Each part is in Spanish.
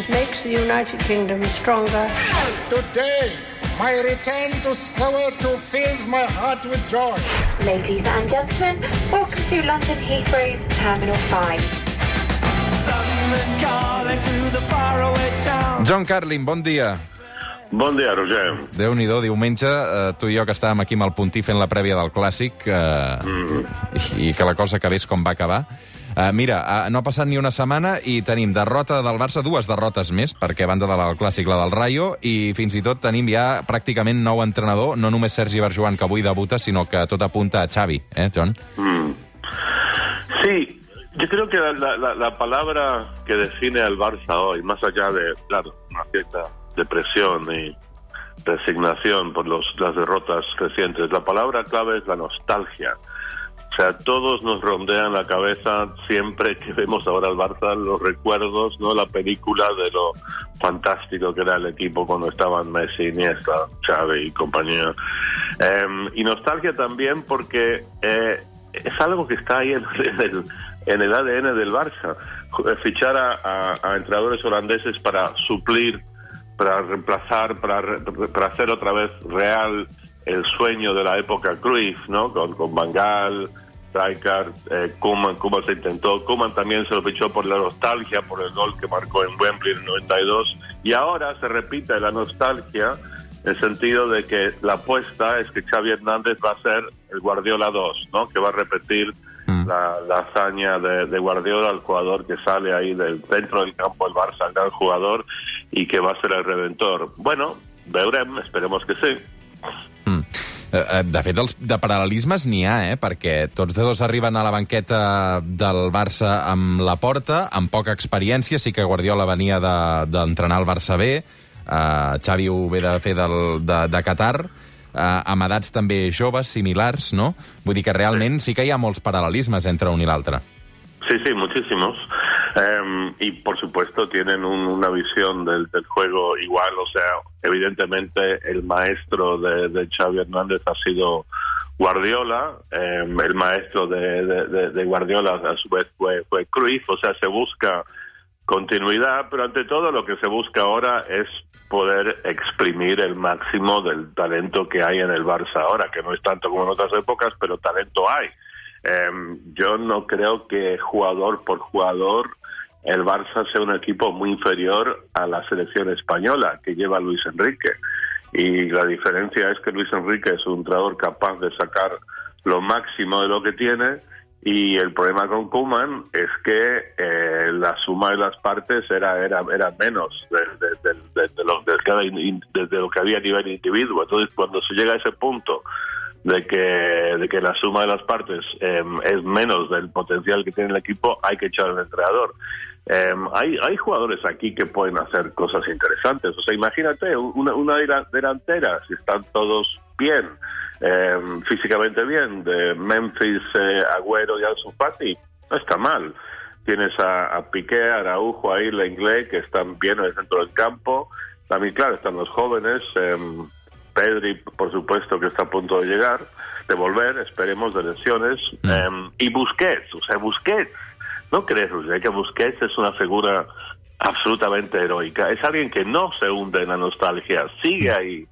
It makes the United Kingdom stronger. Today, my return to Soweto fills my heart with joy. Ladies and gentlemen, welcome to London Heathrow's Terminal 5. John Carlin, bon dia. Bon dia, Roger. Déu-n'hi-do, diumenge, eh, tu i jo que estàvem aquí amb el Puntí fent la prèvia del Clàssic eh, mm. i que la cosa acabés com va acabar. Uh, mira, uh, no ha passat ni una setmana i tenim derrota del Barça, dues derrotes més, perquè a banda de la Clàssic, la del Rayo, i fins i tot tenim ja pràcticament nou entrenador, no només Sergi Barjuan, que avui debuta, sinó que tot apunta a Xavi, eh, John? Mm. Sí, yo creo que la, la, la, palabra que define al Barça hoy, más allá de, claro, una cierta depresión y resignación por los, las derrotas recientes, la palabra clave es la nostalgia. O sea, todos nos rondean la cabeza siempre que vemos ahora al Barça los recuerdos, no la película de lo fantástico que era el equipo cuando estaban Messi, Iniesta, Xavi y compañía. Eh, y nostalgia también porque eh, es algo que está ahí en, el ADN del Barça. Fichar a, a, entrenadores holandeses para suplir, para reemplazar, para, para, hacer otra vez real el sueño de la época Cruyff, ¿no? Con, con Van Gaal, Rijkaard, eh, Koeman, Koeman se intentó. Koeman también se lo fichó por la nostalgia, por el gol que marcó en Wembley en el 92. Y ahora se repite la nostalgia en el sentido de que la apuesta es que Xavi Hernández va a ser el Guardiola 2, ¿no? Que va a repetir Mm. la, hazaña de, Guardiola, el jugador que sale ahí del centro del campo del Barça, el gran jugador, y que va a ser el redentor. Bueno, veurem, esperemos que sí. Eh, eh, de fet, els, de paral·lelismes n'hi ha, eh? perquè tots dos arriben a la banqueta del Barça amb la porta, amb poca experiència, sí que Guardiola venia d'entrenar de, el Barça bé, uh, Xavi ho ve de fer del, de, de Qatar, eh, amb edats també joves, similars, no? Vull dir que realment sí que hi ha molts paral·lelismes entre un i l'altre. Sí, sí, muchísimos. Eh, y por supuesto tienen un, una visión del, del, juego igual. O sea, evidentemente el maestro de, de Xavi Hernández ha sido Guardiola. Eh, el maestro de, Guardiola a su vez fue, fue Cruyff. O sea, se busca continuidad, pero ante todo lo que se busca ahora es poder exprimir el máximo del talento que hay en el Barça ahora, que no es tanto como en otras épocas, pero talento hay. Eh, yo no creo que jugador por jugador el Barça sea un equipo muy inferior a la selección española que lleva Luis Enrique. Y la diferencia es que Luis Enrique es un entrenador capaz de sacar lo máximo de lo que tiene y el problema con Kuman es que eh, la suma de las partes era era, era menos de, lo, que había a nivel individuo. Entonces, cuando se llega a ese punto de que, de que la suma de las partes eh, es menos del potencial que tiene el equipo, hay que echar al entrenador. Eh, hay, hay jugadores aquí que pueden hacer cosas interesantes. O sea, imagínate una, una delantera, si están todos bien eh, físicamente bien, de Memphis, eh, Agüero y Ansu Fati, no está mal. Tienes a, a Piqué, Araujo, ahí, la inglés, que están bien en el centro del campo. También, claro, están los jóvenes. Pedri, por supuesto, que está a punto de llegar, de volver, esperemos, de lesiones. Mm. Eh, y Busquets, o sea, Busquets. ¿No crees, Roger, que Busquets es una figura absolutamente heroica? Es alguien que no se hunde en la nostalgia, sigue ahí.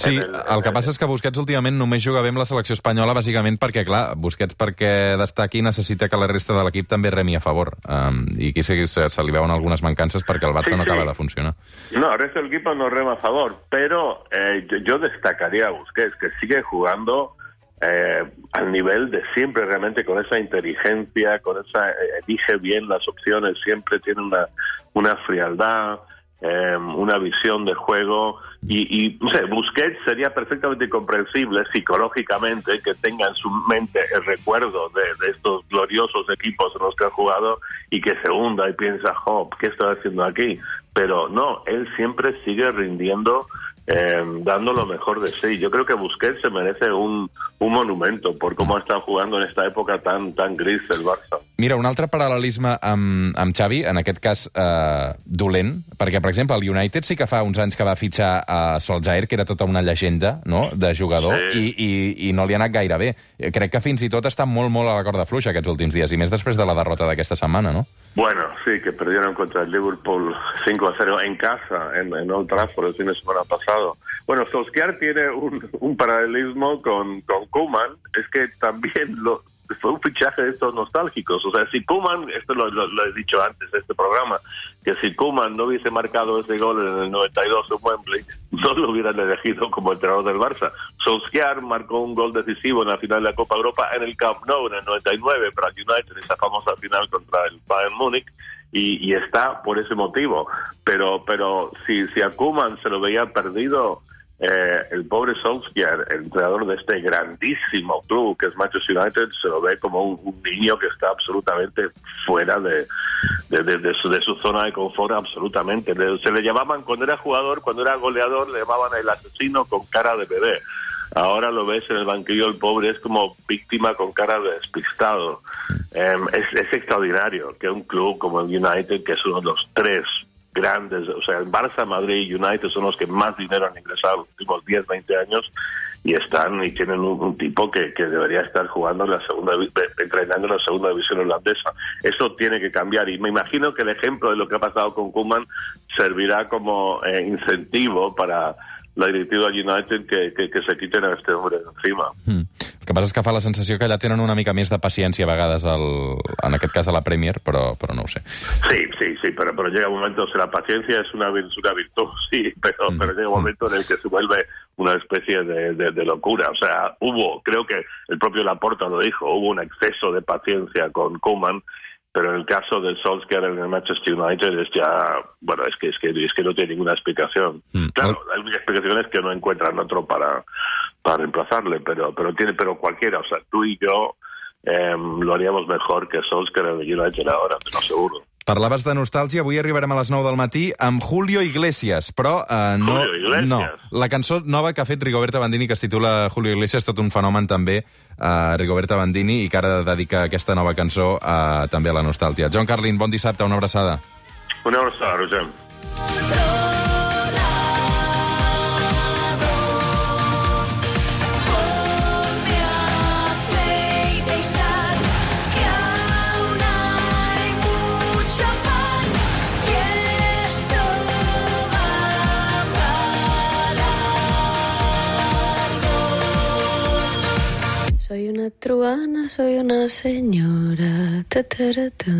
Sí, el, el que passa és que Busquets últimament només juga bé amb la selecció espanyola, bàsicament perquè, clar, Busquets perquè destaqui necessita que la resta de l'equip també remi a favor. Um, I aquí se, se, se li veuen algunes mancances perquè el Barça sí, no acaba de funcionar. No, el resto del equipo no rema a favor, pero eh, yo, yo destacaría a Busquets, que sigue jugando eh, al nivel de siempre, realmente con esa inteligencia, con esa, eh, elige bien las opciones, siempre tiene una, una frialdad, eh, una visión de juego y, y Busquets sería perfectamente comprensible psicológicamente que tenga en su mente el recuerdo de, estos gloriosos equipos en los que ha jugado y que se hunda y piensa, oh, ¿qué estoy haciendo aquí? Pero no, él siempre sigue rindiendo eh, dando lo mejor de sí. Yo creo que Busquets se merece un, un monumento por cómo ha estado jugando en esta época tan, tan gris el Barça. Mira, un altre paral·lelisme amb, amb Xavi, en aquest cas eh, dolent, perquè, per exemple, el United sí que fa uns anys que va fitxar a Solskjaer, que era tota una llegenda no? de jugador, Sí. i, i, i no li ha anat gaire bé. Crec que fins i tot està molt, molt a la corda fluixa aquests últims dies, i més després de la derrota d'aquesta setmana, no? Bueno, sí, que perdieron contra el Liverpool 5 a 0 en casa, en, en Old Trafford el fin de semana pasado. Bueno, Solskjaer tiene un, un paralelismo con, con Koeman, es que también lo, fue un fichaje de estos nostálgicos. O sea, si Koeman, esto lo, he dicho antes de este programa, que si Koeman no hubiese marcado ese gol en el 92 en Wembley, no lo hubieran elegido como entrenador del Barça. Solskjaer marcó un gol decisivo en la final de la Copa Europa en el Camp Nou en el 99 para United, esa famosa final contra el Bayern Múnich. Y, y está por ese motivo. Pero, pero si, si a Koeman se lo veía perdido, eh, el pobre Solskjaer, el entrenador de este grandísimo club que es Manchester United, se lo ve como un, un niño que está absolutamente fuera de, de, de- de su, de su zona de confort, absolutamente. Se le llamaban, cuando era jugador, cuando era goleador, le llamaban el asesino con cara de bebé. Ahora lo ves en el banquillo, el pobre es como víctima con cara de despistado. Em, es, es extraordinario que un club como el United, que es uno de los tres grandes, o sea, el Barça, Madrid y United son los que más dinero han ingresado en los últimos 10, 20 años y están y tienen un, tipo que, que debería estar jugando en la segunda, entrenando en la segunda división holandesa. Eso tiene que cambiar y me imagino que el ejemplo de lo que ha pasado con Koeman servirá como eh, incentivo para la directiva United que, que, que se quiten a este hombre encima. Mm. El que passa és que fa la sensació que allà tenen una mica més de paciència a vegades, al, en aquest cas a la Premier, però, però no ho sé. Sí, sí, sí, pero, pero llega un momento, o sea, la paciencia es una, es una virtud, sí, pero, pero llega un momento en el que se vuelve una especie de, de- de locura. O sea, hubo, creo que el propio Laporta lo dijo, hubo un exceso de paciencia con Koeman, pero en el caso del Solskjaer en el Manchester United es ya, bueno, es que, es que, es que no tiene ninguna explicación. Mm. Claro, la única explicación es que no encuentran otro para, para reemplazarle, pero, pero tiene, pero cualquiera, o sea, tú y yo em, lo haríamos mejor que Solskjaer en el United ahora, te lo aseguro. Parlaves de nostàlgia, avui arribarem a les 9 del matí amb Julio Iglesias, però eh, no, Julio Iglesias. no. La cançó nova que ha fet Rigoberta Bandini, que es titula Julio Iglesias, tot un fenomen també, eh, Rigoberta Bandini, i que ara dedica aquesta nova cançó eh, també a la nostàlgia. John Carlin, bon dissabte, una abraçada. Una abraçada, Roger. Truana, soy una señora. ta, ta.